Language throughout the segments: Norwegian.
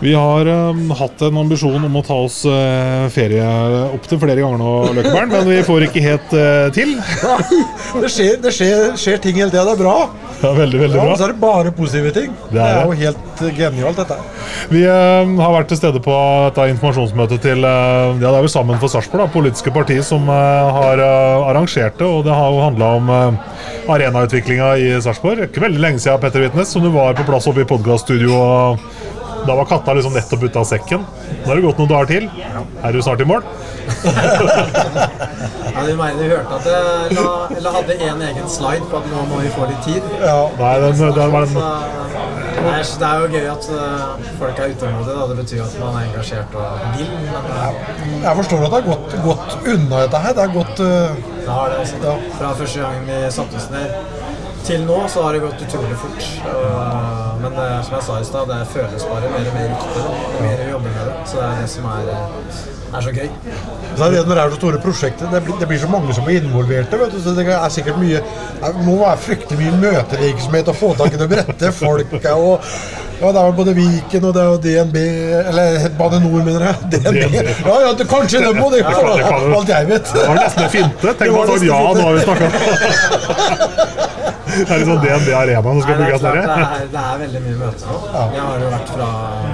Vi har um, hatt en ambisjon om å ta oss uh, ferie opptil flere ganger nå, Løkkeberg, men vi får ikke helt uh, til. Det skjer, det skjer, skjer ting hele tida. Det er bra. Ja, veldig, veldig Ja, bra. og så er det bare positive ting. Det Det er er, jo helt genialt, dette. Vi uh, har vært til stede på dette informasjonsmøtet til eh, Ja, det er vel Sammen for Sarpsborg, politiske parti, som har arrangert det. Og det har jo handla om arenautviklinga i Sarpsborg. Ikke veldig lenge siden, Petter Vitnes, som du var på plass oppe i podkaststudio. Da var katta liksom nettopp ute av sekken. Nå har det gått noen dager til. Er du snart i mål? Ja, du mener du hørte at jeg la, eller hadde en egen slide på at nå må vi få litt tid. Ja, Nei, den, den var den det, er, det er jo gøy at eh, folk er utålmodige. Det betyr at man er engasjert og vil. Men eh, jeg forstår at det har gått, gått unna dette her. Det har gått uh... det har det også. Fra første gang vi satte oss ned til nå, så har det gått utrolig fort. Men det, som jeg sa i stad, det føles bare mer og mer riktig. Jo mer vi jobber med det. Så det er det som er, eh, er så gøy. så er det når det er så store prosjekter, det blir, det blir så mange som er involverte. vet du, så Det er sikkert mye Det må være fryktelig mye møtevirksomhet å få tak i de rette folka. og ja, Det er jo både Viken og det er jo DNB Eller Bane Nor, mener jeg. DNB. Ja, ja, det, kanskje det må det, du. alt jeg vet. Det var nesten en finte. Tenk på nesten ja, nå har vi snakka. Det er sånn DNB Arena som skal bygges klart, det, er, det er veldig mye møter nå. Jeg har jo vært fra,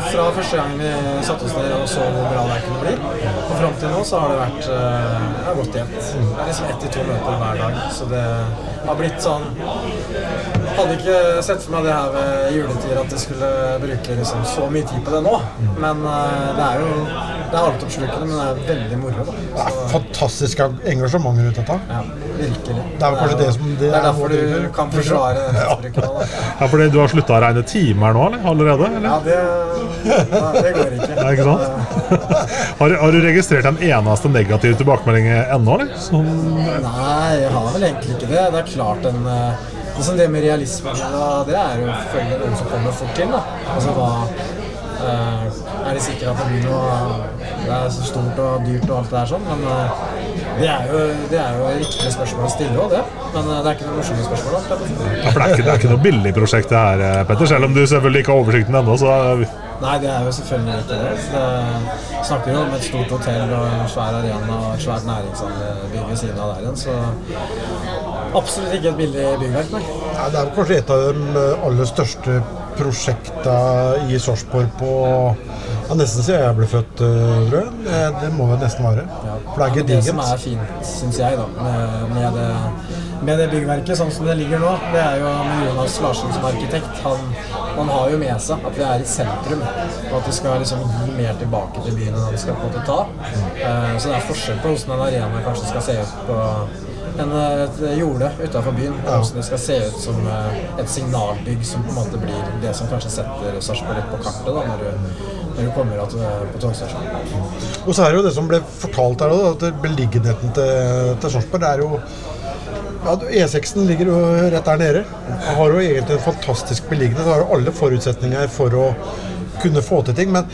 fra første gang vi satte oss ned og så hvor bra det kunne bli. Og fram til nå så har det vært eh, Det har gått jevnt. Det er liksom ett til to møter hver dag. Så det har blitt sånn Hadde ikke sett for meg det her ved juletider at jeg skulle bruke liksom så mye tid på det nå. Men eh, det er jo Det er altoppslukende, men det er veldig moro. da. Det er fantastisk engasjement rundt dette. Ja, virkelig. Det er vel kanskje det som- det Det er er derfor du kan forsvare det. Ja, fordi du har slutta å regne timer nå, eller? Allerede? Eller? Ja, det, ja, det går ikke. Ja, ikke sant? Har, har du registrert en eneste negativ tilbakemelding ennå, eller? Nei, jeg har vel egentlig ikke det. Det er klart en liksom Det med realisme det er jo selvfølgelig noen som kommer fort til. da. Altså hva uh, Er de sikre at det blir noe Det er så stort og dyrt og alt det der sånn, men uh, det er jo, det er jo riktige spørsmål å stille òg, det. Men uh, det er ikke noe morsomme spørsmål. da. ja, for det er, ikke, det er ikke noe billig prosjekt det her, Petter. Selv om du selvfølgelig ikke har oversikten ennå, så Nei, det er jo selvfølgelig ikke det. Det snakker jo om et stort hotell og en svær arena og et svært næringsanlegg ved siden av der igjen, så absolutt ikke et billig byggverk, nei. Ja, det er kanskje et av de eh, aller største prosjektene i Sarpsborg på ja, Nesten siden jeg ble født, eh, tror jeg. Det, det må det nesten være. For det er Det som er fint, syns jeg, da, med, med, det, med det byggverket sånn som det ligger nå, det er jo med Jonas Larsen som arkitekt. Han, han har jo med seg at vi er i sentrum, og at det skal liksom gi mer tilbake til byen enn det skal på en måte ta. Eh, så det er forskjell på hvordan en arena kanskje skal se ut på en, et jorde utafor byen. Og hvordan det skal se ut som eh, et signalbygg som på en måte blir det som kanskje setter Sarpsborg litt på kartet da, når du, når du kommer at, på togstasjonen. Og så er det jo det som ble fortalt her, da, at beliggenheten til, til Sarpsborg er jo ja, E6-en ligger jo rett der nede. Han har jo egentlig en fantastisk beliggenhet. Har jo alle forutsetninger for å kunne få til ting. Men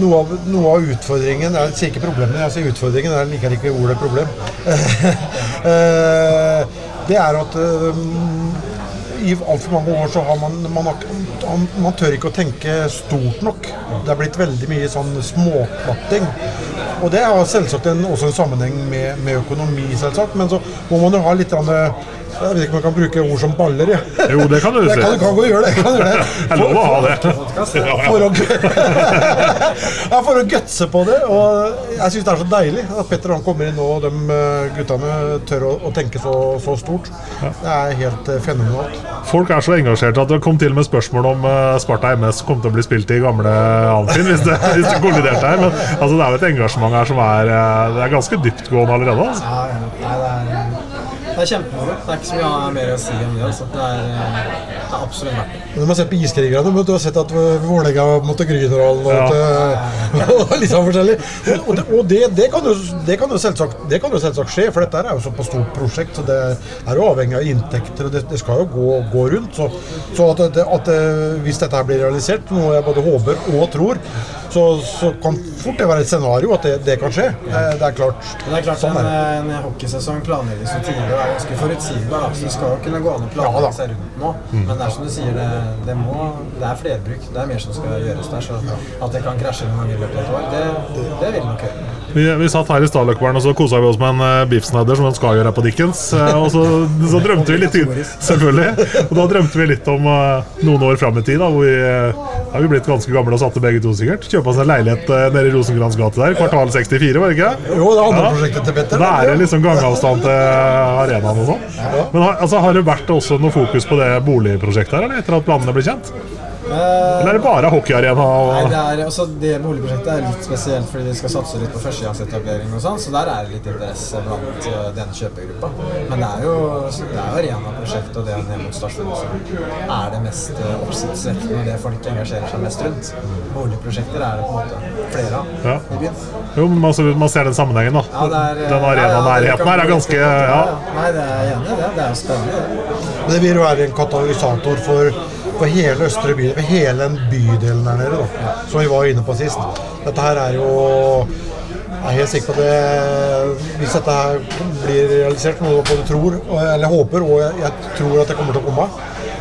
noe av, noe av utfordringen Jeg sier ikke problemet, jeg sier utfordringen. Jeg liker ikke ordet problem. Eh, det er at eh, i altfor mange år så har man man, har, man tør ikke å tenke stort nok. Det er blitt veldig mye sånn småplatting. Og det har selvsagt en, også en sammenheng med, med økonomi, selvsagt. Men så må man jo ha litt grann, Jeg vet ikke om man kan bruke ord som baller. Ja. Jo, det kan du Jeg si. kan, kan gå og gjøre det. Jeg kan gjøre det. jeg lover å ha det. For å, ja, for å gutse på det. Og jeg syns det er så deilig at Petter han kommer inn nå, og de eh, guttene tør å, å tenke så, så stort. Det er helt eh, fenomenalt. Folk er så engasjerte at det kom til med spørsmål om eh, Sparta MS kom til å bli spilt i gamle Amfin hvis det, hvis det kolliderte her. Men altså, det er jo et engasjement her som er, det er ganske dyptgående allerede. Altså. Ja, ja. Nei, det er, det er kjempemoro. Det er ikke så mye mer å si om det. Altså. Det, er, det er absolutt verdt det. Men man sett på Iskrigerne, men du har sett at Vålerenga måtte Grünerhallen og, ja. og litt sånn forskjellig. Og, det, og det, det, kan jo, det, kan jo selvsagt, det kan jo selvsagt skje, for dette er jo såpass stort prosjekt. så Det er jo avhengig av inntekter, og det, skal jo gå, gå rundt. Så, så at, at hvis dette her blir realisert, noe jeg både håper og tror, så, så kan fort det være et scenario at det, det kan skje. Det, det er klart. Men det er klart Sånn en, en hockeysesong planlegges jo tidligere og er ganske forutsigbar. Så det skal jo kunne gå an å planlegge seg rundt nå. Men det er som du sier, det, det, må, det er flerbruk. Det er mer som skal gjøres der. Så at det kan krasje noen ganger i løpet av et år, det, det vil nok gjøre. Vi, vi satt her i Stalløkbaren og så kosa vi oss med en uh, biffsnadder som man skal gjøre her på Dickens. Uh, og så, så drømte vi litt selvfølgelig. Og da drømte vi litt om uh, noen år fram i tid, da, hvor vi har vi blitt ganske gamle og satte begge to sikkert. Kjøpa oss en leilighet eh, nede i Rosengrans gate der, kvartal 64, var det ikke? Jo, det er andre Ja. prosjektet til Petter. Da er det liksom gangavstand til arenaen og sånn. Men har, altså, har det vært også noe fokus på det boligprosjektet her, eller etter at planene ble kjent? Eller er det bare hockeyarena? Nei, det, er, også det boligprosjektet er litt spesielt fordi de skal satse litt på førstegangsetablering og sånn, så der er det litt interesse blant denne den kjøpegruppa. Men det er jo, det er jo Arena-prosjektet og det ned mot stasjonen som er det mest eh, oppsiktsvekkende og det folk engasjerer seg mest rundt. Boligprosjekter er det på en måte flere av Ja. i byen. Jo, men man, man ser den sammenhengen, da. Ja, er, eh, den ja, ja, arenanærheten her er ganske ja. Nei, det er jeg enig i det. Det er jo spennende. det. Det vil være en katalysator for, for hele østre by, på hele den bydelen der nede, da, som vi var inne på sist. Dette her er jo Jeg er helt sikker på det Hvis dette her blir realisert, noe både tror, eller håper, og jeg, jeg tror at det kommer til å komme,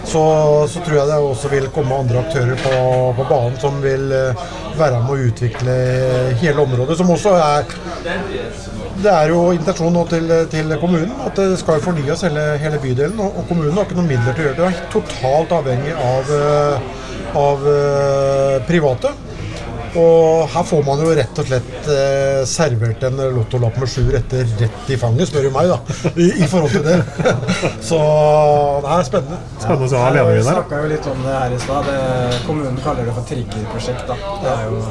så, så tror jeg det også vil komme andre aktører på, på banen som vil eh, være med å utvikle hele området. Som også er det er jo intensjonen nå til, til kommunen at det skal fornyes hele, hele bydelen. Og, og kommunen har ikke noen midler til å gjøre det. Det er totalt avhengig av, eh, av eh, private. Og her får man jo rett og slett eh, servert en lottolapp med sju retter rett i fanget, spør du meg, da. I, i forhold til det. Så det her er spennende. Spennende å ha se Vi alenevinner. snakka jo litt om det her i stad. Kommunen kaller det for triggerprosjekt. da. Det er jo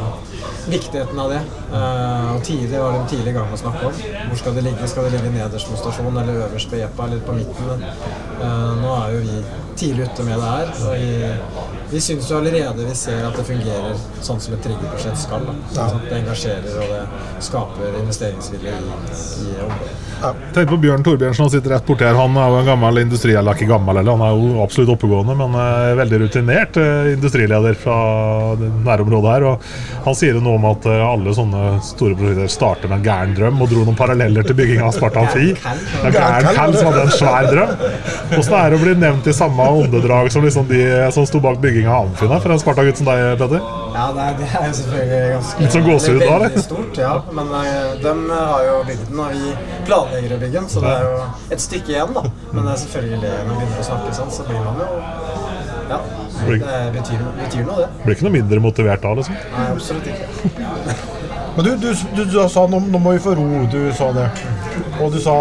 viktigheten av det. Uh, og tidlig var de tidlig i gang med å snakke om. Hvor skal det ligge? Skal det ligge nederst mot stasjonen eller øverst på Jepa eller på midten? Uh, nå er jo vi tidlig ute med det her. Og vi, vi syns jo allerede vi ser at det fungerer sånn som et triggerprosjekt skal. da. Sånn at det engasjerer og det skaper investeringsvilje i, i området. Tenk på Bjørn Torbjørnsen, han sitter rett borti her. Han er jo en gammel industri, eller ikke gammel, eller han er jo absolutt oppegående, men eh, veldig rutinert industrileder fra nærområdet her. Og han sier jo noe om at eh, alle sånne store prosjekter starter med en gæren drøm, og dro noen paralleller til bygging av Sparta Amfi. Det er Gæren Cal som hadde en svær drøm. Hvordan er det å bli nevnt i samme åndedrag som liksom de som sto bak bygging av Amfina, for en Sparta-gutt som deg, Petter? Ja, det er, det er selvfølgelig ganske Litt sånn gåsehud da, eller? Stort, ja. Men uh, de har jo bygd den, og vi planlegger å bygge den, så det er jo et stykke igjen, da. Men det er selvfølgelig når man begynner å snakke sånn, så blir man jo Ja. Det betyr, betyr noe, det. Blir ikke noe mindre motivert da, liksom. Nei, absolutt ikke. Men du, du, du, du sa nå, nå må vi få ro, du sa det. Og du sa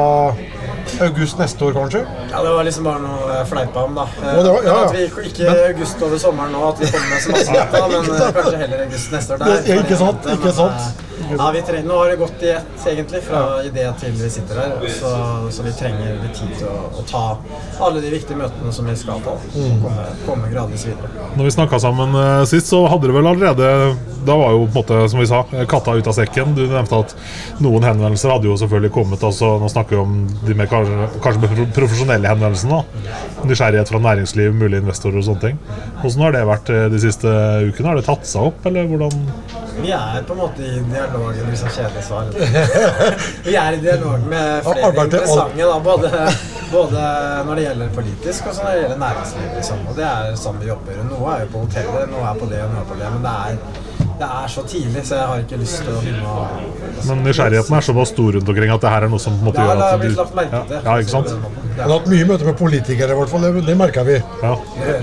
august neste år, kanskje? Ja, Det var liksom bare noe jeg fleipa om, da. Eh, det var- ja, ja. At vi ikke men, august over sommeren nå, at vi kommer med så masse data, men eh, kanskje heller august neste år. Der, ikke sant, Men, ikke sant. eh, Ja, vi trenger, Nå har det gått i ett, egentlig, fra idé til vi sitter her. Så, så vi trenger litt tid til å, å ta alle de viktige møtene som vi skal ta. Og Mm. komme, komme gradvis videre. Når vi snakka sammen uh, sist, så hadde dere vel allerede Da var jo på en måte, som vi sa, katta ut av sekken. Du nevnte at noen henvendelser hadde jo selvfølgelig kommet. Altså, nå snakker vi om de mer kanskje, kanskje profesjonelle henvendelser, da. Nysgjerrighet fra næringsliv, mulige investorer og sånne ting. Hvordan har det vært eh, de siste ukene? Har det tatt seg opp, eller hvordan Vi er på en måte i dialog det jeg så kjedelig svar. vi er i dialog med flere interessante, da, både, både når det gjelder politisk og når det gjelder næringsliv. Liksom. Og det er sånn vi jobber. Noe er jo på hotellet, noe er på det og noe er på det. Men det er, det er så tidlig, så jeg har ikke lyst til å begynne å Men nysgjerrigheten er såpass stor rundt omkring at det her er noe som på en måte Ja, gjør har at du lagt merke til. Ja, ikke sant? Vi har hatt mye møter med politikere, i hvert fall. Det, det merka vi. Ja.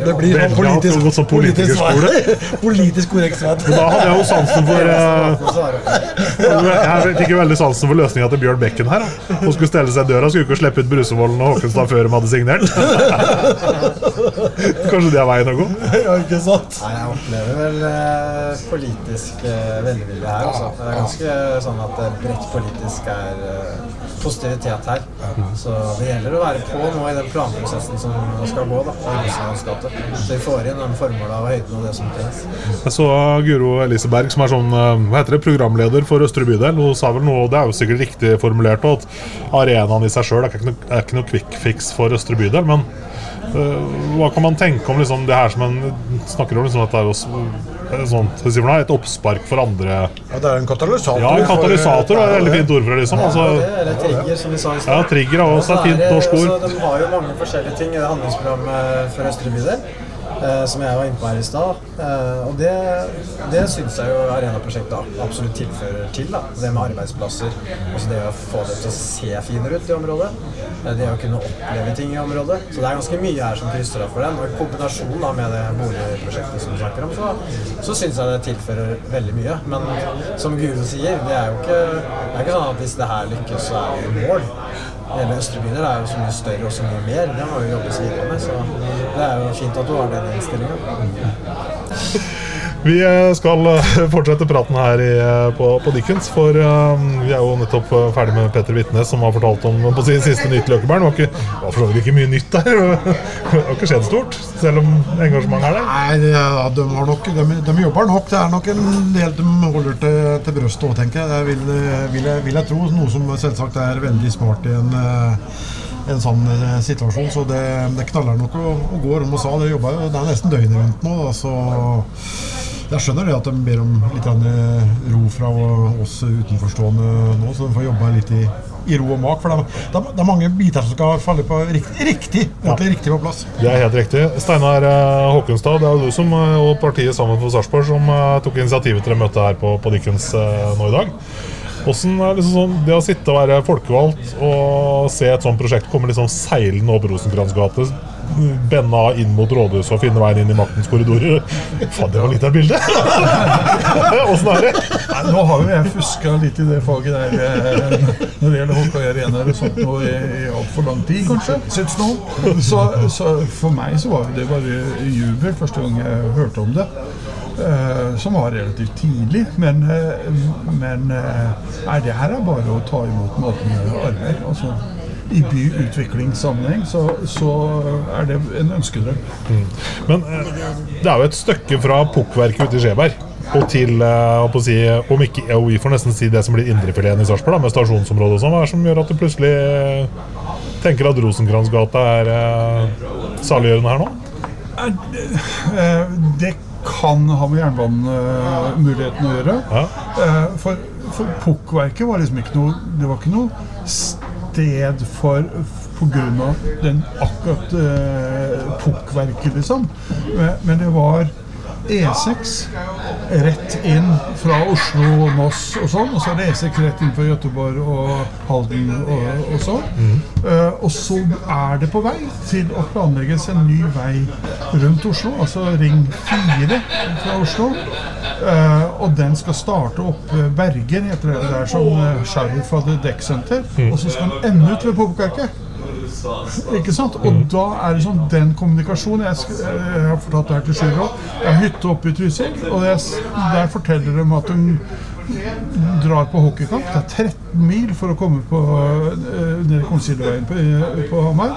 Det blir sånn politisk, ja, politisk, politikerskole. politisk korrekt svar. Da hadde jeg jo sansen for uh. Jeg fikk jo veldig sansen for løsninga til Bjørn Bekken her. Hun skulle stelle seg i døra, skulle ikke slippe ut Brusevollen og Håkenstad før de hadde signert. Kanskje det er veien å gå? Ja, ikke sant? Nei, jeg opplever vel eh, politisk eh, velvilje her. Også. Det er ganske sånn at det bredt politisk er eh, positivitet her. Så det gjelder å være på nå i den planprosessen som skal gå. da. Så vi får inn den formålet av høyden og det som trengs. Jeg så Guro Eliseberg, som er sånn eh, hva heter det, programleder for Østre bydel. Hun sa vel noe, det er jo sikkert riktig formulert, at arenaen i seg sjøl er, ikke noe- quick fix for Østre bydel. Men eh, hva kan man tenke om liksom, det her som en snakker om liksom, at det er eh, sånn, hva sier man, et oppspark for andre Ja, det er en katalysator. Ja, en for- katalysator er et veldig fint ord for det, liksom. Ja, Altså, det, eller trigger, som vi sa i stad. Ja, trigger er også et fint norsk ord. altså, De har jo mange forskjellige ting i det handlingsprogrammet for Østre bydel. Eh, som jeg var inne på her i stad. Eh, og det, det syns jeg jo Arena-prosjektet absolutt tilfører til. da. Det med arbeidsplasser. Også det å få det til å se finere ut i området. Eh, det å kunne oppleve ting i området. Så det er ganske mye her som krysser av for den. Og i kombinasjon da med det boligprosjektet som du snakker om, så, så syns jeg det tilfører veldig mye. Men som Guro sier, det er jo ikke, det er ikke sånn at hvis det her lykkes, så er vi i mål. Hele Østre bydel er jo så mye større og så mye mer. Det må jo jobbes videre med. Så det er jo fint at du har den innstillinga. Vi eh, skal eh, fortsette praten her i, eh, på, på Dickens, for vi er jo nettopp ferdig med Petter Vitnes, som har fortalt om på sin siste nytt. Det var det var for så vidt ikke mye nytt der. Det har ikke skjedd stort, selv om engasjementet er der. Nei, det, ja, de, nok, de, de jobber nok. Det er nok en del de holder til, til brøstet òg, tenker jeg. Det vil, vil, jeg. vil jeg tro. Noe som selvsagt er veldig smart i en, en sånn situasjon. Så det, det knaller nok og, og går. Som hun sa, det Det er nesten døgnet rundt nå. Da, så jeg skjønner det at de ber om litt eh, ro fra oss utenforstående nå, så de får jobbe litt i, i ro og mak. For det er, det er, mange biter som skal falle på riktig, riktig, ja. riktig på plass. Det er helt riktig. Steinar eh, Håkenstad, det er jo du som, eh, og partiet Sammen for Sarpsborg som tok initiativet til det møtet her på, på Dickens nå i dag. Hvordan er liksom sånn, Det å sitte og være folkevalgt og se et sånt prosjekt komme liksom seilende opp Rosenkrantz gate, bende av inn mot rådhuset og finne veien inn i maktens korridorer Faen, det var litt av bildet! Åssen er det? Nå har jo jeg fuska litt i det faget der eh, når det gjelder hockeyarenaer og sånt nå i, i altfor lang tid, kanskje. Syns noen. Så, så for meg så var det bare jubel første gang jeg hørte om det. Uh, som var relativt tidlig. Men, uh, men uh, nei, det her er bare å ta imot med åpne armer. Altså, I byutviklingssammenheng så, så er det en ønskedrøm. Men eh, det er jo et stykke fra pukkverket ute i Skjeberg og til eh, å si, om ikke, ja, Vi får nesten si det som blir indrefileten i Sarpsborg, med stasjonsområdet og sånn. Hva er det som gjør at du plutselig eh, tenker at Rosenkrantz-gata er saliggjørende her nå? Det kan ha med jernbanemuligheten å gjøre. Ja. For, for pukkverket var liksom ikke noe Det var ikke noe sted for pga. den akkurat uh, pukkverket, liksom. Men det var E6 rett inn fra Oslo og Moss og sånn. Og så er det E6 rett inn fra Gøteborg og Halden og, og sånn. Eh, og så er det på vei til å planlegges en ny vei rundt Oslo, altså Ring 4 fra Oslo. Uh, og den skal starte opp Bergen Berger, heter det der, som uh, Sheriff hadde dekksenter. Og så skal den ende ut ved Pukkverket. Ikke sant? Og da er det sånn den kommunikasjonen Jeg, sk- jeg har fortalt det her til Sjur òg. Jeg har hytte oppe i Trysil, og jeg, der forteller de at hun drar på hockeykamp. Det er 13 mil for å komme på eh, ned Konsilveien på, på Hamar.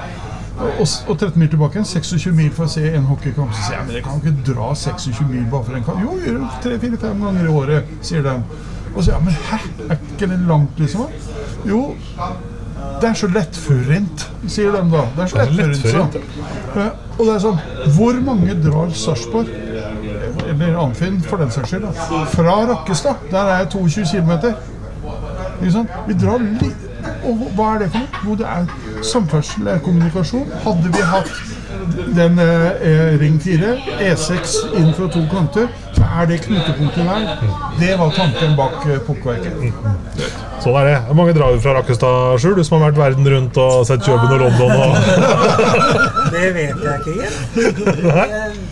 Og, og 13 mil tilbake igjen. 26 mil for å se en hockeykamp. Så sier jeg men dere kan ikke dra 26 mil bare for en kamp. Jo, gjør det tre-fire-fem ganger i året, sier de. Og så sier jeg men hæ, er ikke det langt, liksom? Jo, det er så lettfurrent, sier de da. Det er så lettfurrent. Ja. Og det er sånn Hvor mange drar Sarpsborg, eller Amfinn for den saks skyld, da, fra Rakkestad? Der er jeg 22 km. Ikke sant? Vi drar litt Og hva er det for noe? Jo, det er samferdsel, er kommunikasjon. Hadde vi hatt den eh, Ring 4, E6 inn fra to kanter, så er det knutepunktet der. Det var tanken bak eh, pukkverket. Sånn er det. Mange drar jo fra Rakkestad, Sjur, du som har vært verden rundt og sett Kjøben og London og Det vet jeg ikke helt. Jeg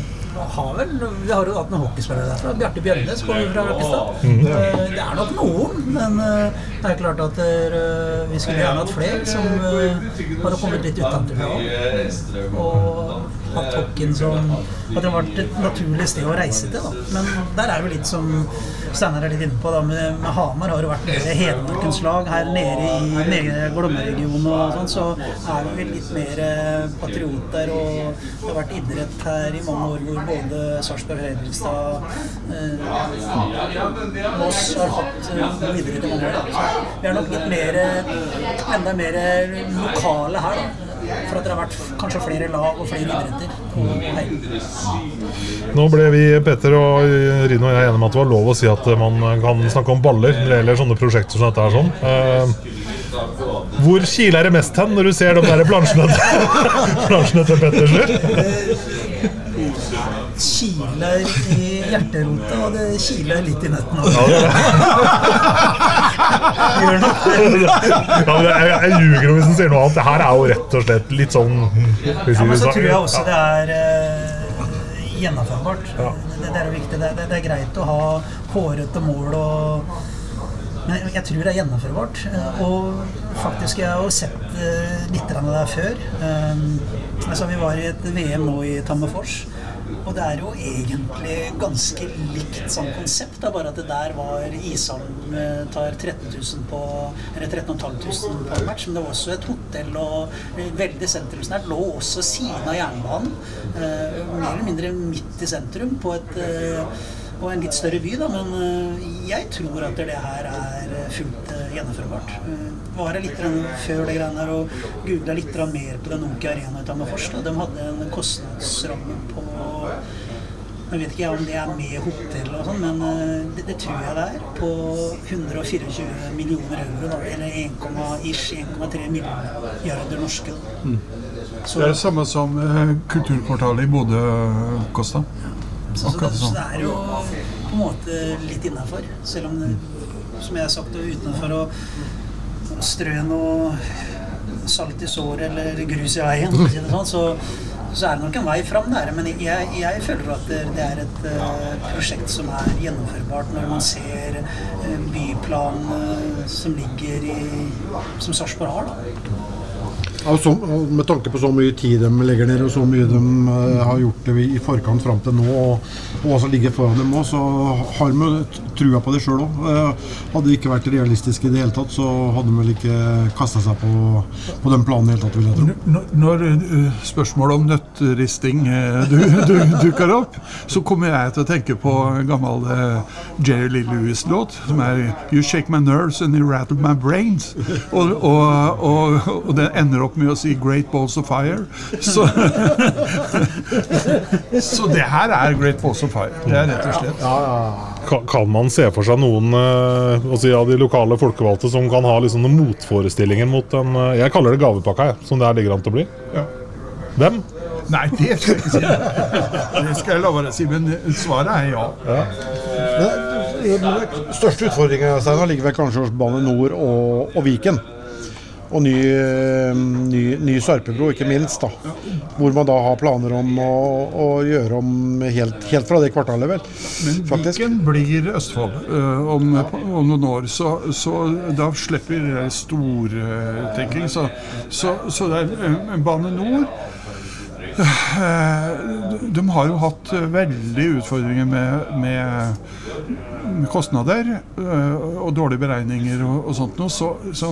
har vel, vi har jo hatt noen hockeyspillere derfra. Bjarte Bjørnes kommer fra Rakkestad. Eh, Det er nok noen, men eh, det er klart at eh, vi skulle gjerne hatt flere som hadde kommet litt utenfra. Og hatt hockeyen som At det var et naturlig sted å reise til. da. Men der er jo litt som Steinar er litt inne på. da, Med, med Hamar har det vært mer Hedmarkens lag. Her nede i nede Glomma-regionen og sånn, så er vi litt mer eh, patrioter. Og det har vært idrett her i mange år hvor både Sarpsborg Fredrikstad eh, Moss har hatt eh, god idrett i mange år. Da. Så vi er nok litt mer enda mer lokale her. da. For at det har vært kanskje flere lag og flere idretter. Nå ble vi, Petter og Rino og jeg, enige om at det var lov å si at man kan snakke om baller når det gjelder sånne prosjekter som dette. her sånn. Eh, hvor kiler det mest hen når du ser de der plansjene, til Petter Slur? kiler i hjerterota, og det kiler litt i nøtten. også. Gjør nok. Ja, men jeg, jeg ljuger hvis den sier noe annet. Det her er jo rett og slett litt sånn Ja, men så tror jeg også det er eh, gjennomførbart. Det, det er viktig. Det, det, det er greit å ha hårete mål og Men jeg, tror det er gjennomførbart. Eh, Og faktisk, jeg har jo sett eh, litt av det der før. Um, altså, vi var i et VM nå i Tammerfors. Og det er jo egentlig ganske likt sånn konsept, bare at det der var ishallen eh, tar 13 000 på Eller 13 500 på match, men det var også et hotell og eh, veldig sentrumsnært. Lå også siden av jernbanen, eh, mer eller mindre midt i sentrum, på et eh, og en litt større by, da, men eh, jeg tror at det her er fullt gjennomførbart. Var jeg litt før det greiene her og googla litt mer på den Nokia Arena i Tammerfors. De hadde en kostnadsramme på jeg vet ikke om det er med hotell og sånn, men eh, det, det tror jeg det er. På 124 millioner euro, da, eller 1,3 milliarder norske. Mm. Det er det samme som eh, kulturkvartalet i Bodø kosta. Så, så, det, så det er jo på en måte litt innafor. Selv om det, som jeg har sagt, er utenfor å strø noe salt i såret eller grus i veien, sånn, så, så er det nok en vei fram der. Men jeg, jeg føler at det, er et eh, prosjekt som er gjennomførbart når man ser uh, byplanen som ligger i Som Sarpsborg har, da. Så, med tanke på så mye tid de legger ned, og så mye de uh, har gjort det i forkant fram til nå, og, og som ligger foran dem òg, så har de trua på det sjøl òg. hadde det ikke vært realistisk i det hele tatt, så hadde de vel ikke kasta seg på, på den planen i det hele tatt, vil jeg tro. Når- eh, spørsmålet om nøttristing eh, du, du, dukker opp, så kommer jeg til å tenke på en gammel eh, Jerry Lee Lewis-låt som er You shake my nerves and you rattle my brains. Og, og, og, og det ender opp med å si Great Balls of Fire. Så, så det her er Great Balls of Fire. Det er rett og slett. Kan, kan man se for seg noen eh, å si, av de lokale folkevalgte som kan ha liksom, noen motforestillinger mot den eh, Jeg kaller det gavepakka, jeg, som det her ligger an til å bli. Ja. Hvem? Nei, det skal jeg ikke si. Det skal jeg la være å si, men svaret er ja. ja. Den største utfordringa ligger vel kanskje hos Bane Nor og, og Viken. Og ny, eh, ny, ny Sarpebro, ikke minst. da Hvor man da har planer om å, å gjøre om helt, helt fra det kvartalet, vel. Men Faktisk. Viken blir Østfold øh, om, om noen år, så, så da slipper stortenking. Så, så, så det er øh, Bane Nor De har jo hatt veldig utfordringer med, med, kostnader øh, og dårlige beregninger og, og sånt noe. Så, så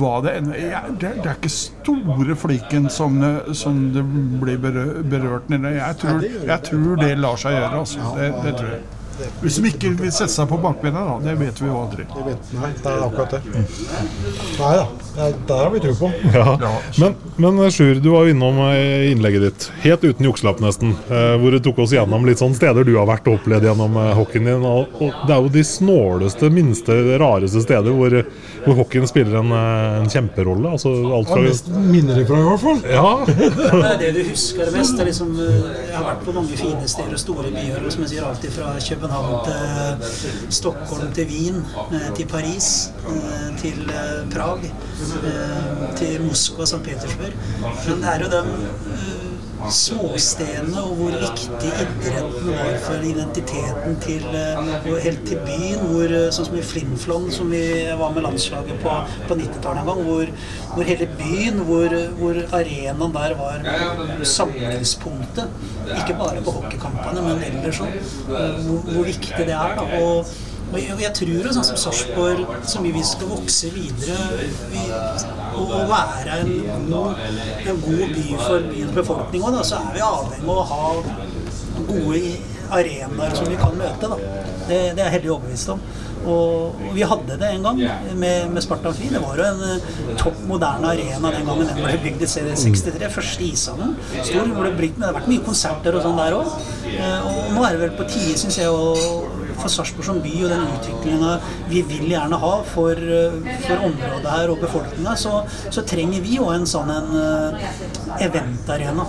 var det en, ja, det, det er ikke store fliken som, som det blir berørt nede. Jeg jeg tror det lar seg gjøre, altså. Det, det tror jeg. Hvis de ikke vil sette seg på bakbena, da. Det vet vi jo aldri. Vet, nei, det er akkurat det. Nei da, der har vi tro på. Ja. Ja. Men, men Sjur, du var jo innom eh, innlegget ditt, helt uten jukselapp nesten, eh, hvor du tok oss gjennom litt sånn steder du har vært og opplevd gjennom eh, hockeyen din. Og, det er jo de snåleste, minste, rareste steder hvor, hvor hockeyen spiller en, eh, en kjemperolle. Altså alt fra mest minner ifra, i hvert fall. Ja, Det er det du husker mest. Det er liksom, eh, jeg har vært på mange fine steder og store byer. Som jeg sier, alltid fra København til Stockholm til Wien, eh, til Paris, eh, til eh, Prag, eh, til Moskva og St. Petersburg. Men det er jo eh, småstedene og hvor viktig idretten var for identiteten til, eh, helt til byen. Hvor, eh, sånn som i Flimflon, som vi var med landslaget på, på 90-tallet en gang, hvor, hvor hele byen, hvor, hvor arenaen der var samlingspunktet. Ikke bare på hockeykampene, men ellers òg. Hvor, hvor viktig det er. da, og og jeg, jeg tror jo sånn som Sarpsborg, mye vi skal vokse videre vi, og, være en god, en god by for byens befolkning òg, så er vi avhengig av å ha gode arenaer som vi kan møte. Da. Det, det er jeg heldig overbevist om. Og, vi hadde det en gang med, med Sparta Amfi. Det var jo en eh, topp moderne arena den gangen den ble bygd i 63. Første ishallen. Stor, hvor det, ble, det har vært mye konserter og sånn der òg. Og nå er det vel på tide, syns jeg, å for Sarpsborg som by og den utviklinga vi vil gjerne ha for, eh, for området her og befolkninga, så, så trenger vi òg en sånn en eh, eventarena.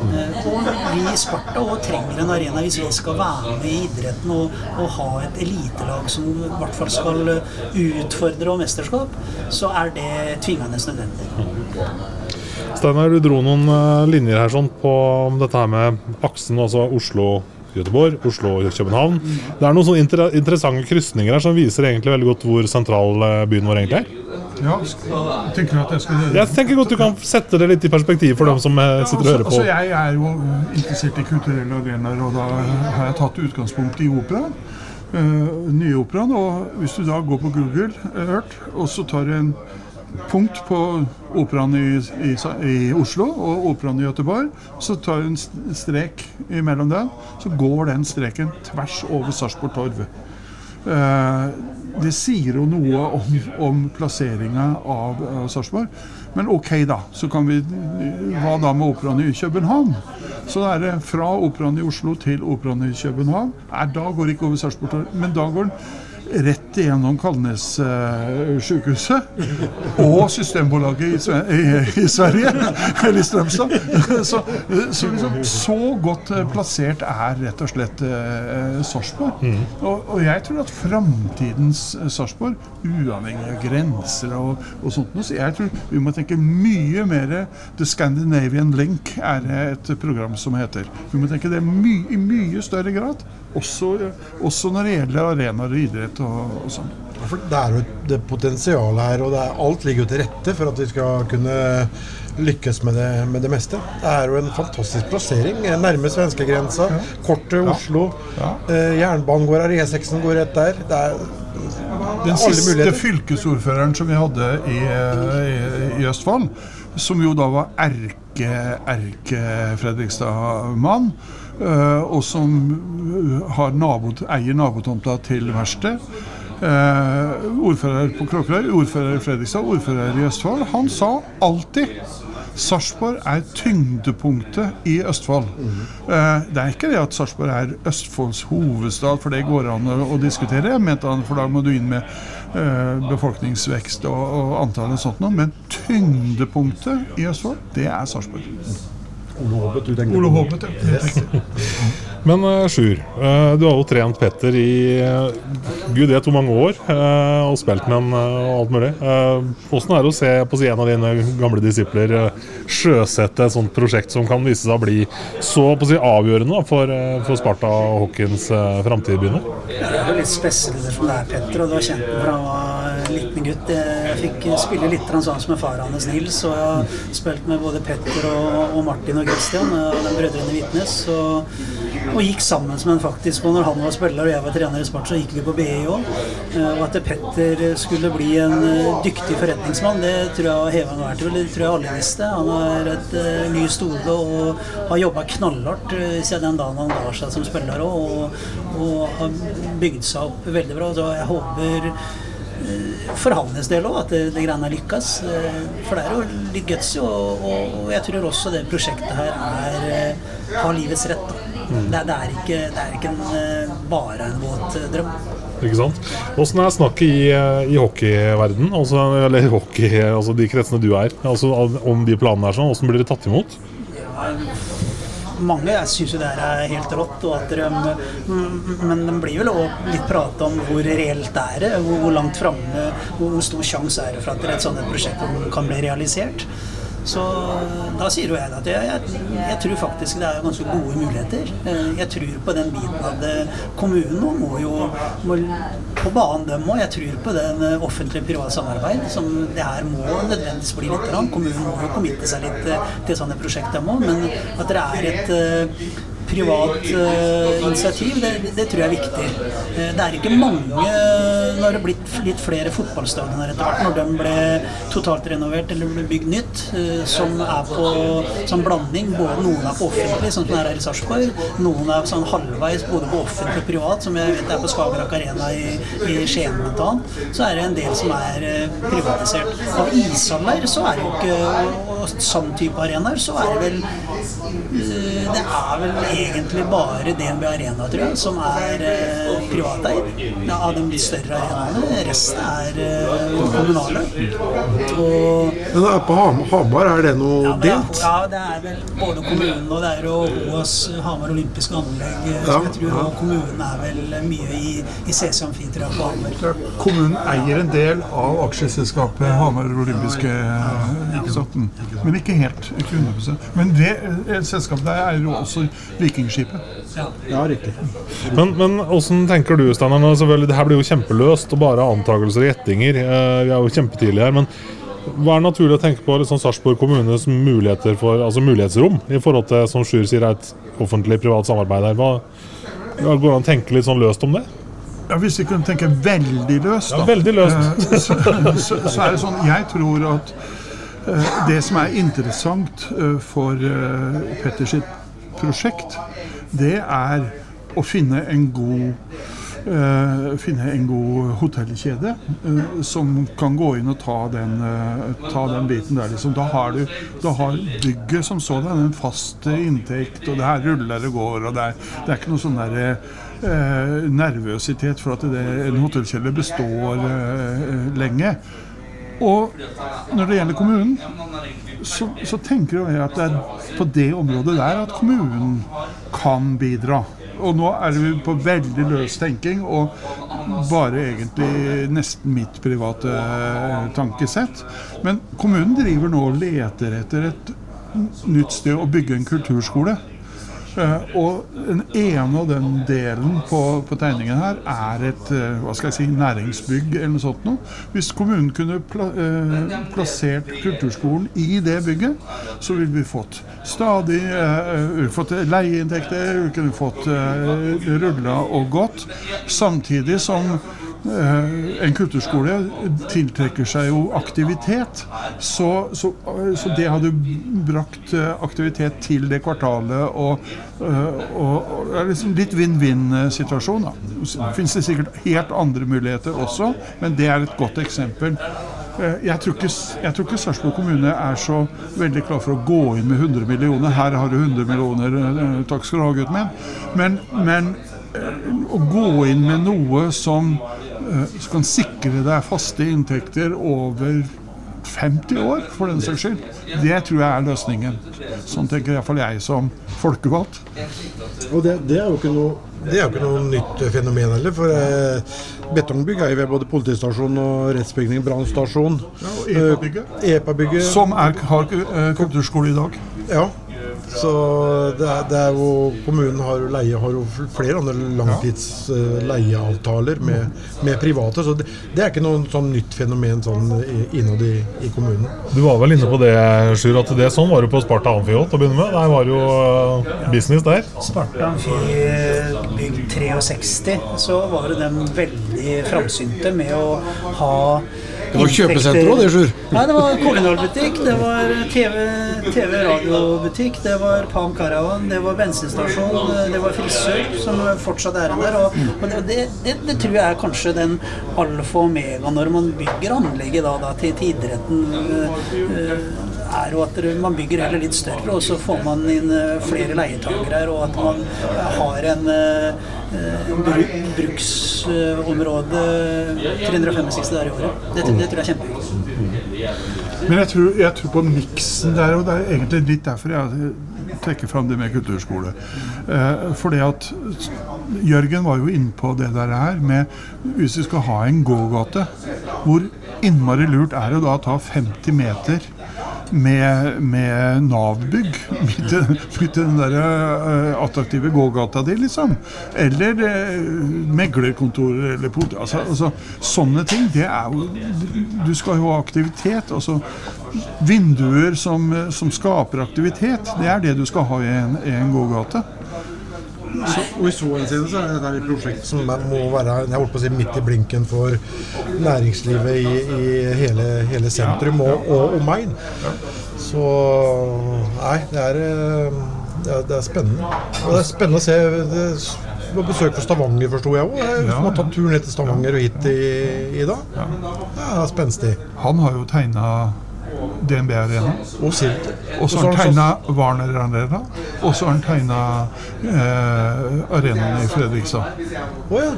Eh, Og vi i Sparta òg trenger en arena hvis vi skal være med i idretten og, og ha et elitelag som i hvert fall skal utfordre og mesterskap, så er det tvingende nødvendig. Steinar, du dro noen linjer her sånn på dette her med aksen, altså Oslo-Göteborg, Oslo og København. Det er noen sånne inter interessante krysninger her som viser egentlig veldig godt hvor sentral eh, byen vår egentlig er. Ja, tenker du at jeg skal Jeg tenker godt du kan sette det litt i perspektiv for dem som eh, sitter og hører Altså, på. jeg er jo interessert i kulturelle arenaer, og da har jeg tatt utgangspunkt i operaen. Uh, nye operaen. Og hvis du da går på Google eh, Earth, og så tar du en punkt på operaen i, i, i Oslo og operaen i Göteborg, så tar du en strek imellom den, så går den streken tvers over Sarpsborg Torv. Eh, det sier jo noe om, om plasseringa av, av Sarpsborg. Men ok, da. Så kan vi Hva da med operaen i København? Så er det fra operaen i Oslo til operaen i København. Nei, da går det ikke over Sarpsborg Torv, men da går den rett igjennom Kalnes-sykehuset og Systembolaget i, Sverige, eller i Strømstad. Så, så, liksom, så godt eh, plassert er rett og slett eh, Sarpsborg. Og, og jeg tror at framtidens eh, Sarpsborg, uavhengig av grenser og, og sånt, så jeg tror vi må tenke mye mer The Scandinavian Link er et program som heter. Vi må tenke det my, i mye større grad. Også, også når det gjelder arenaer og idrett og, og sånn. Det er jo et det potensialet her, og er, alt ligger jo til rette for at vi skal kunne lykkes med det, med det meste. Det er jo en fantastisk plassering. Nærme svenskegrensa, kort til Oslo. Ja. Eh, jernbanen går her, E6-en går rett der. Det er Den siste fylkesordføreren som vi hadde i, i, i Østfold, som jo da var erke, erke-Fredrikstad-mann, eh, og som har nabo, eier nabotomta til verkstedet. Ordfører på Kråkerøy, ordfører i Fredrikstad, ordfører i Østfold. Han sa alltid Sarpsborg er tyngdepunktet i Østfold. Eh, det er ikke det at Sarpsborg er Østfolds hovedstad, for det går an å, diskutere. Jeg mente han, for da må du inn med eh, befolkningsvekst og, og antall og sånt noe. Men tyngdepunktet i Østfold, det er Sarpsborg. Ole Håbet, du tenker Ole Håbet, ja. Yes. Men uh, Sjur, eh, du har jo trent Petter i eh, gud vet hvor mange år, eh, og spilt med han eh, og alt mulig. Hvordan er det å se på si, en av dine gamle disipler eh, sjøsette et sånt prosjekt som kan vise seg å bli så på si, avgjørende da, for, eh, for Sparta og Hawkins framtid begynner? Det er jo litt spesielt som det er Petter, og du har kjent ham fra han var liten gutt. Jeg fikk spille litt sammen sånn som med faren hans Nils, og jeg har spilt med både Petter og, og Martin og Christian, de brødrene Vitnes. Og, og gikk sammen med ham faktisk. Og når han var spiller og jeg var trener i Spart, så gikk vi på BI òg. Og at Petter skulle bli en eh, dyktig forretningsmann, det tror jeg heva vært til. Det tror jeg alle visste. Han har et uh, stole og har jobba knallhardt eh, siden den dagen han ga seg som spiller òg, og, og har bygd seg opp veldig bra. Så jeg håper eh, for hans del òg at det, det greiene lykkes. Eh, For det er jo litt gutsy, og, og, og jeg tror også det prosjektet her er, eh, har livets rett. Da. Det, det, er ikke, det er ikke en, eh, bare en våt eh, drøm. Ikke sant? Åssen er snakket i, eh, i hockeyverden, altså, eller hockey, altså de kretsene du er, altså om de planene er sånn? Åssen blir det tatt imot? Mange syns jo det her er helt rått, de, mm, men det blir vel òg litt prat om hvor reelt det er, hvor, langt framme, hvor stor sjanse er det for at et sånt prosjekt kan bli realisert. Så da sier jo jeg at jeg, jeg, tror faktisk det er ganske gode muligheter. Eh, Jeg tror på den biten at det. kommunen må jo må på banen, dem òg. Jeg tror på den eh, offentlig-private samarbeid. som Det her må nødvendigvis bli litt. Kommunen må jo committe seg litt eh, til sånne prosjekter må, men at det er et privat uh, initiativ, det, det tror jeg er viktig. Uh, det er ikke mange Nå har det blitt litt flere fotballstadioner etter hvert, når de ble totalt renovert eller ble bygd nytt, uh, som er på sånn blanding. Både noen er på offentlig, sånn som det er her i Sarpsborg. Noen er sånn halvveis både på offentlig og privat, som jeg vet er på Skagerrak Arena i, i Skien bl.a. Så er det en del som er eh, privatisert. Av ishaller så er det jo ikke og, sånn type arenaer, så er det vel eh, Det er vel egentlig bare DNB Arena, tror jeg, som er eh, privateid av de større arenaene. Resten er eh, kommunale. Og Men er på Ham Hamar, er det noe ja, men, delt? ja, det er vel både kommunen og det er jo OAS, Hamar olympiske anlegg. Ja, Så jeg tror ja. kommunen er vel mye i, i CC Amfi, på Hamar. Kommunen eier en del av aksjeselskapet Hamar Olympiske ikke? Men ikke helt. Ikke 100 Men det eh, selskapet der eier jo også Vikingskipet. Ja, riktig. Men, men hvordan tenker du, Steinar? Altså, Det her blir jo kjempeløst og bare antakelser og gjettinger. Eh, Vi er jo kjempetidlig her. Men hva er naturlig å tenke på liksom Sarpsborg kommunes muligheter for, altså mulighetsrom i forhold til som Sjur sier, er et offentlig-privat samarbeid her? Hva, Går det an å tenke litt sånn løst om det? Ja, Hvis vi kunne tenke veldig løst, Ja, veldig løst. eh, Så, så, så er det sånn Jeg tror at eh, det som er interessant eh, for Petters prosjekt, det er å finne en god finne en god hotellkjede eh, som kan gå inn og ta den, eh, ta den biten der. Liksom. Da har du da har bygget som sådan en fast eh, inntekt, og det her ruller og går. og Det er, det er ikke noe sånn der, eh, nervøsitet for at det, en hotellkjede består eh, lenge. Og når det gjelder kommunen, så, så tenker jeg at det er på det området der at kommunen kan bidra. Og nå er vi på veldig løs tenking og bare egentlig nesten mitt private eh, tankesett. Men kommunen driver nå og leter etter et nytt sted å bygge en kulturskole. Eh, og den ene av den delen på, på tegningen her er et eh, hva skal jeg si, næringsbygg eller noe sånt. Noe. Hvis kommunen kunne pla eh, plassert kulturskolen i det bygget, så ville vi fått stadig eh, fått leieinntekter, vi kunne fått eh, rulla og gått. Samtidig som eh, en kulturskole tiltrekker seg jo aktivitet. Så, så, så det hadde brakt eh, aktivitet til det kvartalet og, eh, og, og er liksom litt vinn-vinn-situasjon. da. Fins det sikkert helt andre muligheter også, men det er et godt eksempel. Eh, Jeg tror ikke, jeg tror ikke Sarpsborg kommune er så veldig klar for å gå inn med 100 millioner. Her har du 100 millioner, eh, takk skal du ha, gutten min. Men, men eh, å gå inn med noe som, eh, som kan sikre deg faste inntekter over 50 år, for den saks skyld, det tror jeg er løsningen. Sånn tenker iallfall jeg som folkevalgt. Og det, det er jo ikke noe det er jo ikke noe nytt fenomen heller. For eh, betongbygg er jo ved både politistasjon og rettsbygning, brannstasjon. og EPA-bygget. Eh, EPA-bygget. Som er, har eh, kulturskole i dag. Ja. Så det er, det er jo Kommunen har leie har jo flere andre langtidsleieavtaler eh, med, med private. Så det, det er ikke noe sånn nytt fenomen sånn innad i, i kommunen. Du var vel inne på det, Sjur, at det sånn var det på Sparta Amfi til å begynne med. Der var jo eh, business der. Sparta Amfi bygd 63, så var det dem veldig framsynte med å ha Det var kjøpesenter også, det, Sjur. Nei, det var Kolonialbutikk, det var TV-radiobutikk, det var Palm Caravan, det var bensinstasjon, det var frisør, som fortsatt er der. Og, og det, det, det tror jeg er kanskje den alfa og omega når man bygger anlegget da, da, til, til idretten. øh, er jo at man bygger heller litt større, og så får man inn øh, flere leietakere her, og at man har en bru, bruksområde 365 dager i året. Det, det tror jeg er kjempeviktig. Men jeg tror, jeg tror på miksen der, og det er egentlig litt derfor jeg trekker fram det med kulturskole. Eh, fordi at Jørgen var jo inne på det der her med hvis vi skal ha en gågate, hvor innmari lurt er det da å ta 50 meter med, med Nav-bygg midt midt i den der uh, attraktive gågata di, liksom. Eller uh, meglerkontor eller politi... Altså, altså, sånne ting, det er jo Du skal jo ha aktivitet. Altså vinduer som, som skaper aktivitet, det er det du skal ha i en, i en gågate. Så, og I så henseende så er dette et prosjekt som må være jeg holdt på å si, midt i blinken for næringslivet i, i hele, hele sentrum og, og omegn. Så nei, det er, eh, det er, det er spennende. Og det er spennende å se det, det var besøk fra Stavanger, forsto jeg òg. Som har tatt turen ned til Stavanger og hit i, i dag. Det er spenstig. Han har jo tegna DNB Arena. Og Silt. Og så har han tegna Warner Arena. Og så har han tegna eh, arenaen i Fredrikstad. Å ja.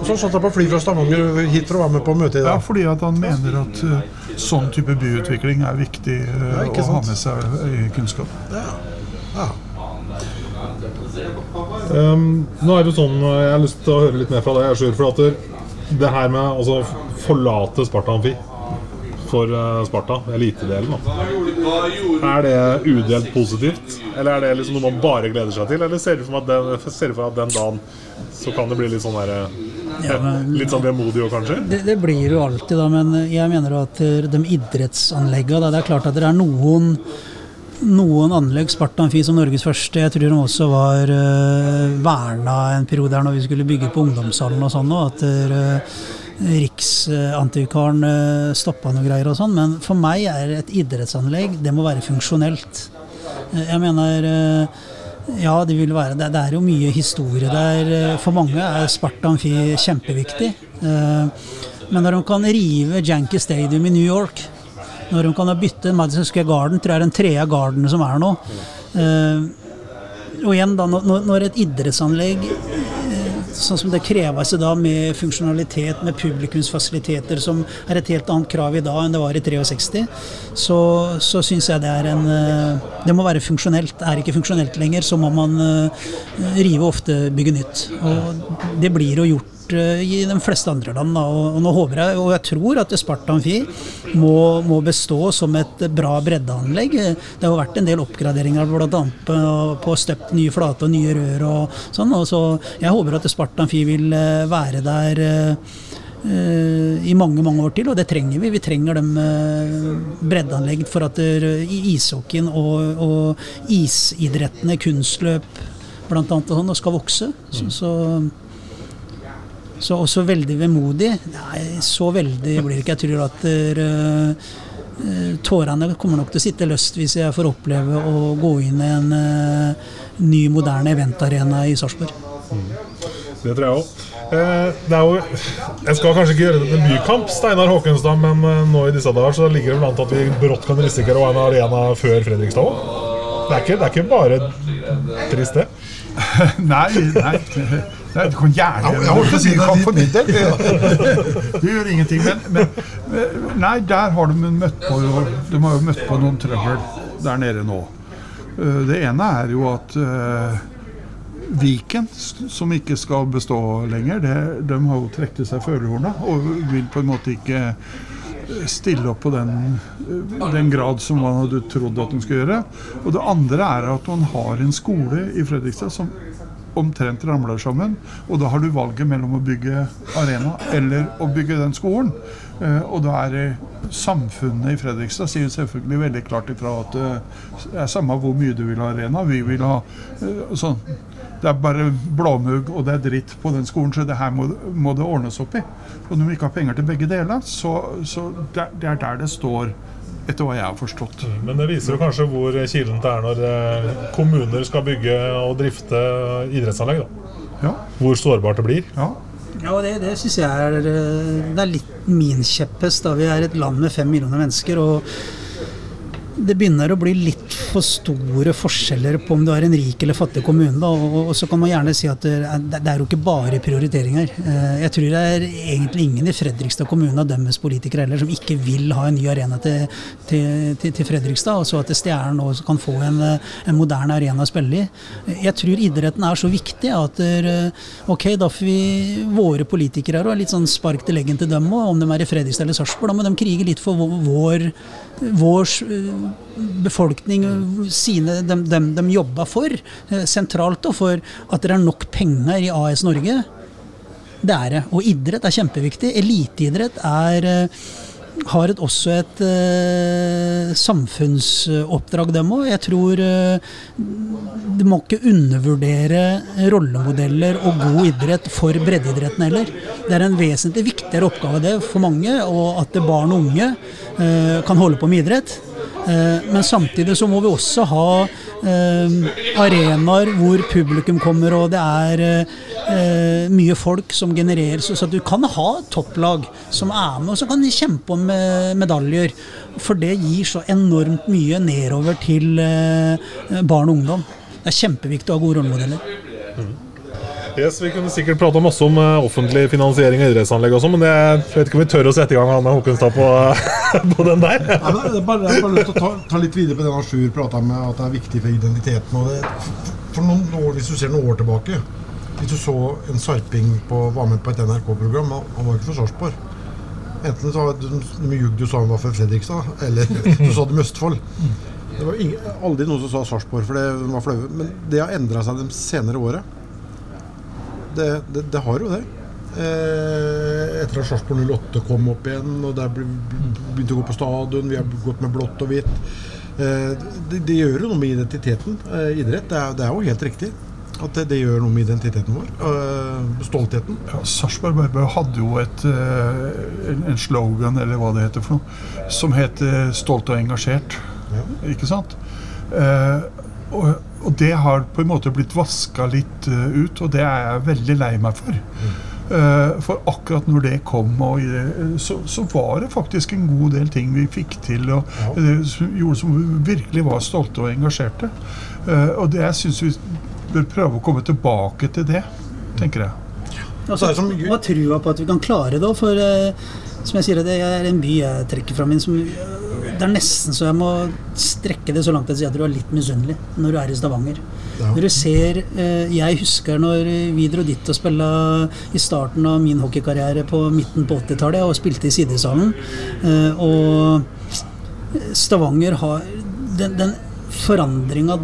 Og så satt han på fly fra Stavanger hit for å være med på møtet i dag? Ja, fordi at han mener at uh, sånn type byutvikling er viktig uh, Ja, å ha med seg i kunnskap. Ja. Um, nå er det sånn, Jeg har lyst til å høre litt mer fra deg, Sjur. For at det, her med altså forlate Sparta Amfi for uh, Sparta, elitedelen, da. Er det udelt positivt? Eller er det liksom noe man bare gleder seg til? Eller ser du for, at den, for at den dagen så kan det bli litt sånn der, Ja, men- Litt sånn vemodig òg, kanskje? Det, det blir jo alltid, da, men jeg mener at eh, de idrettsanleggene da, Det er klart at det er noen noen anlegg, Sparta Amfi som Norges første, jeg tror de også var uh, verna en periode her når vi skulle bygge på ungdomshallen og sånn, og at uh, Riksantikvaren uh, stoppa noe greier og sånn. Men for meg er et idrettsanlegg, det må være funksjonelt. Eh, Jeg mener eh, ja, det vil være det. Er jo mye historie der. Eh, For mange er Sparta Amfi kjempeviktig. Eh, Men når de kan rive Janky Stadium i New York, når de kan bytte Madison Square Garden, tror jeg er den tredje garden som er nå Eh, Og igjen, da, når, et idrettsanlegg eh, sånn som det kreves i dag med funksjonalitet, med publikumsfasiliteter, som er et helt annet krav i dag enn det var i 63, så, så syns jeg det er en eh, Det må være funksjonelt. Er ikke funksjonelt lenger, så må man eh, rive ofte bygge nytt. Og det blir jo gjort eh, i de fleste andre land. Og, nå håper jeg, og jeg tror at Sparta Amfi må, må bestå som et bra breddeanlegg. Det har vært en del oppgraderinger bl.a. på, på støpt nye flater og nye rør og sånn. Og så jeg håper at Sparta Amfi vil eh, være der eh, i mange mange år til, og det trenger vi. Vi trenger dem breddeanlegg for at ishockeyen og, og isidrettene, kunstløp annet, og sånn, skal vokse. Så, så, så også veldig vemodig. Nei, så veldig blir det ikke. Jeg tror at eh, tårene kommer nok til å sitte løst hvis jeg får oppleve å gå inn i en uh, ny, moderne eventarena i Sarpsborg. Det tror jeg òg. Eh, jo Jeg skal kanskje ikke gjøre det til en bykamp, Steinar Håkenstad, men nå i disse dager så ligger det vel an til at vi brått kan risikere å ha en arena før Fredrikstad òg. Det, er det er ikke bare trist, det. Nei, nei, nei du kan gjerne Jeg holdt på å si det for min del. Det gjør ingenting. Men, men nei, der har de møtt på De har jo møtt på noen trøbbel der nede nå. Eh, Det ene er jo at uh, Viken, som ikke skal bestå lenger, det, de har jo trukket seg førerhorna og vil på en måte ikke eh, stille opp på den, den grad som man hadde trodd at de skulle gjøre. Og det andre er at man har en skole i Fredrikstad som omtrent ramler sammen. Og da har du valget mellom å bygge arena eller å bygge den skolen. Eh, og da er samfunnet i Fredrikstad sier selvfølgelig veldig klart ifra at eh, det er samme hvor mye du vil ha arena, vi vil ha eh, sånn. Det er bare blåmugg og det er dritt på den skolen, så det her må, må det ordnes opp i. Og når vi ikke har penger til begge deler, så, så det, det er der det står, etter hva jeg har forstått. Men det viser jo kanskje hvor kilent det er når eh, kommuner skal bygge og drifte idrettsanlegg. da. Ja, Hvor sårbart det blir. ja. Ja, og det, det syns jeg er, eh, det er litt min kjepphest. da. Vi er et land med fem millioner mennesker. og det begynner å bli litt for store forskjeller på om du er en rik eller fattig kommune. Da. Og, så kan man gjerne si at er, det er jo ikke bare prioriteringer. Eh, Jeg tror det er egentlig ingen i Fredrikstad kommune av deres politikere heller som ikke vil ha en ny arena til, til, til, til Fredrikstad. Og så at Stjernen også kan få en, eh, en moderne arena å spille i. Jeg tror idretten er så viktig at ok, da får vi våre politikere her og litt sånn spark til leggen til dem òg, om de er i Fredrikstad eller Sarpsborg. Da må de krige litt for vår, vår, vår befolkning, sine, dem, dem de jobba for, eh, sentralt, og for at det er nok penger i AS Norge. Det er det. Og idrett er kjempeviktig. Eliteidrett er eh, har et, også et eh, samfunnsoppdrag, dem òg. Jeg tror eh, du må ikke undervurdere rollemodeller og god idrett for breddeidretten heller. Det er en vesentlig viktigere oppgave det for mange, og at barn og unge eh, kan holde på med idrett. Eh, men samtidig så må vi også ha arenaer hvor publikum kommer, og det er eh, mye folk som genereres. så, du kan ha topplag som er med, og så kan de kjempe om eh, medaljer. For det gir så enormt mye nedover til eh, barn og ungdom. Det er kjempeviktig å ha gode rollemodeller. Yes, Vi kunne sikkert prata masse om eh, offentlig finansiering av idrettsanlegg også, men det, jeg vet ikke om vi tør å sette i gang Anne Håkonstad på, på den der. Nei, men det er bare, jeg har bare lyst til å ta, ta litt videre på det Sjur prata med, at det er viktig for identiteten. Og det, for noen år, Hvis du ser noen år tilbake Hvis du så en Sarping på, var med på et NRK-program, han var ikke fra Sarpsborg. Enten så de, ljug du sa han var fra Fredrikstad, eller du sa de Østfold. Det var ingen, aldri noen som sa Sarpsborg, for det var flaue. Men det har endra seg de senere åra. Det, det, det har jo det. Eh, etter at Sarpsborg 08 kom opp igjen, og der begynte å gå på stadion, vi har gått med blått og hvitt. Eh, det, det gjør jo noe med identiteten. Eh, idrett, det er, det er jo helt riktig. At det, gjør noe med identiteten vår. Eh, stoltheten. Ja, Sarpsborg Børbø hadde jo et, eh, en, en slogan, eller hva det heter for noe, som het 'Stolt og engasjert'. Ikke sant? Eh, og, og det har på en måte blitt vaska litt eh, ut, og det er jeg veldig lei meg for. Eh, for akkurat når det kom, og, det, så, så var det faktisk en god del ting vi fikk til, og eh, som gjorde som vi virkelig var stolte og engasjerte. Eh, og det jeg syns vi bør prøve å komme tilbake til det, tenker jeg. Altså, er som- og trua på at vi kan klare det òg, for eh, som jeg sier, det er en by jeg trekker fram inn som Det er nesten så jeg må strekke det så langt at jeg sier at du er litt misunnelig når du er i Stavanger. Når du ser eh, Jeg husker når vi dro dit og spilla i starten av min hockeykarriere på midten på 80-tallet og spilte i sidesalen. eh, Og Stavanger har den, den forandringa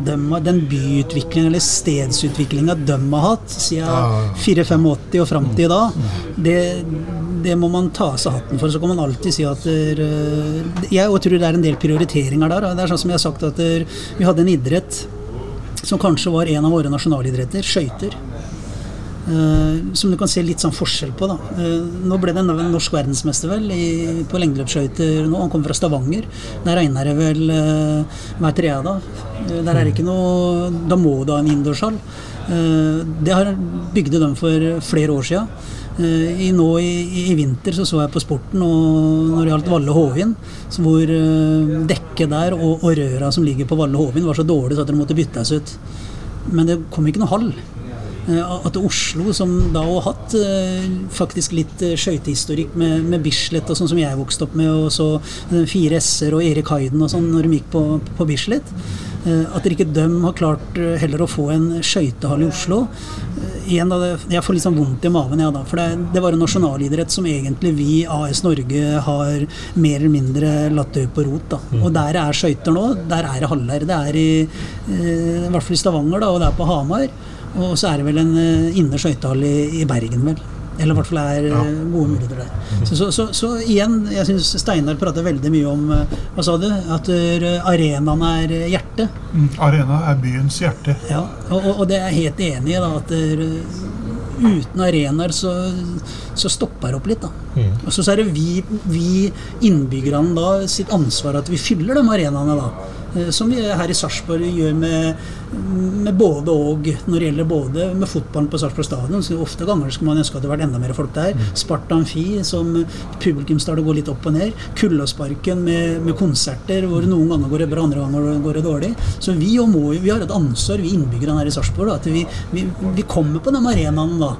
den byutviklinga eller stedsutviklinga de har hatt siden 84 og fram til i dag, det, det må man ta av seg hatten for. Så kan man alltid si at der, eh, Jeg tror det er en del prioriteringer der. Det er sånn som jeg har sagt at der, vi hadde en idrett som kanskje var en av våre nasjonalidretter, skøyter. Eh, som du kan se litt sånn forskjell på. da. Uh, nå ble det en norsk verdensmester vel i, på lengdeløpsskøyter nå. Han kommer fra Stavanger. Der regner det vel uh, hver tredje dag. Der er det ikke noe Da må du ha en innendørshall. Det har bygde dem for flere år sia. I, nå i, i vinter så så jeg på Sporten og når det gjaldt Valle Hovin, hvor dekket der og, og røra som ligger på Valle Hovin var så dårlig så at det måtte byttes ut. Men det kom ikke noe hall. Eh, At Oslo, som da har hatt eh, faktisk litt eh, skøytehistorikk med, med Bislett og sånn som jeg vokste opp med, og så Fire S-er og Erik Hayden og sånn når de gikk på, på Bislett, at dere ikke dem har klart heller å få en skøytehall i Oslo. Igjen da, Jeg får litt sånn vondt i magen, ja, da, for det, det var en nasjonalidrett som egentlig vi, AS Norge, har mer eller mindre latt dø på rot. da. Og der er skøyter nå, der er det haller. Det er i, i hvert fall i Stavanger, da, og det er på Hamar. Og så er det vel en indre skøytehall i, i Bergen, vel. Eller i hvert fall er ja. gode muligheter der. Så, så, så, så igjen, jeg syns Steinar prater veldig mye om eh, Hva sa du? At eh, arenaen er eh, hjertet. Mm, Arena er byens hjerte. Ja, og, og- det er jeg helt enig i. da, at Uten arenaer så, så stopper det opp litt. da. Og så er det vi, vi innbyggerne da sitt ansvar at vi fyller de arenaene. da. Eh, Som vi her i Sarpsborg gjør med, med både og når det gjelder både med fotballen på Sarpsborg stadion. så Ofte ganger skulle man ønske at det vært enda mer folk der. Sparta Amfi, som publikumstallet går litt opp og ned. Kullåsparken med, med konserter hvor noen ganger går det bra, andre ganger går det dårlig. Så vi, må, vi har et ansvar, vi innbyggerne her i Sarpsborg, at vi, vi, vi kommer på de arenaene da.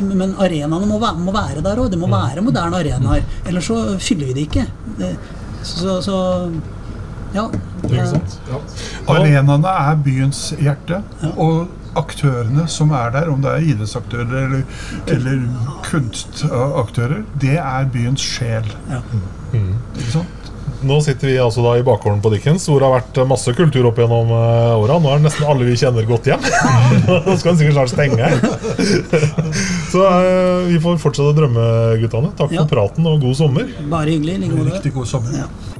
Men arenaene må må være der òg. Det må være moderne arenaer. Ellers så fyller vi det ikke. Så, så ja. Ikke sant? Arenaene er byens hjerte. Og aktørene som er der, om det er idrettsaktører eller, eller kunstaktører, det er byens sjel. Ja. Ikke sant? Nå sitter vi altså da i bakgården på Dickens, hvor det har vært masse kultur opp gjennom uh, åra. Nå er nesten alle vi kjenner, gått hjem. Nå skal den sikkert snart stenge. Så eh, vi får fortsette å drømme, guttene. Takk Ja. for praten og god sommer. Bare hyggelig. like. Riktig god sommer. Ja.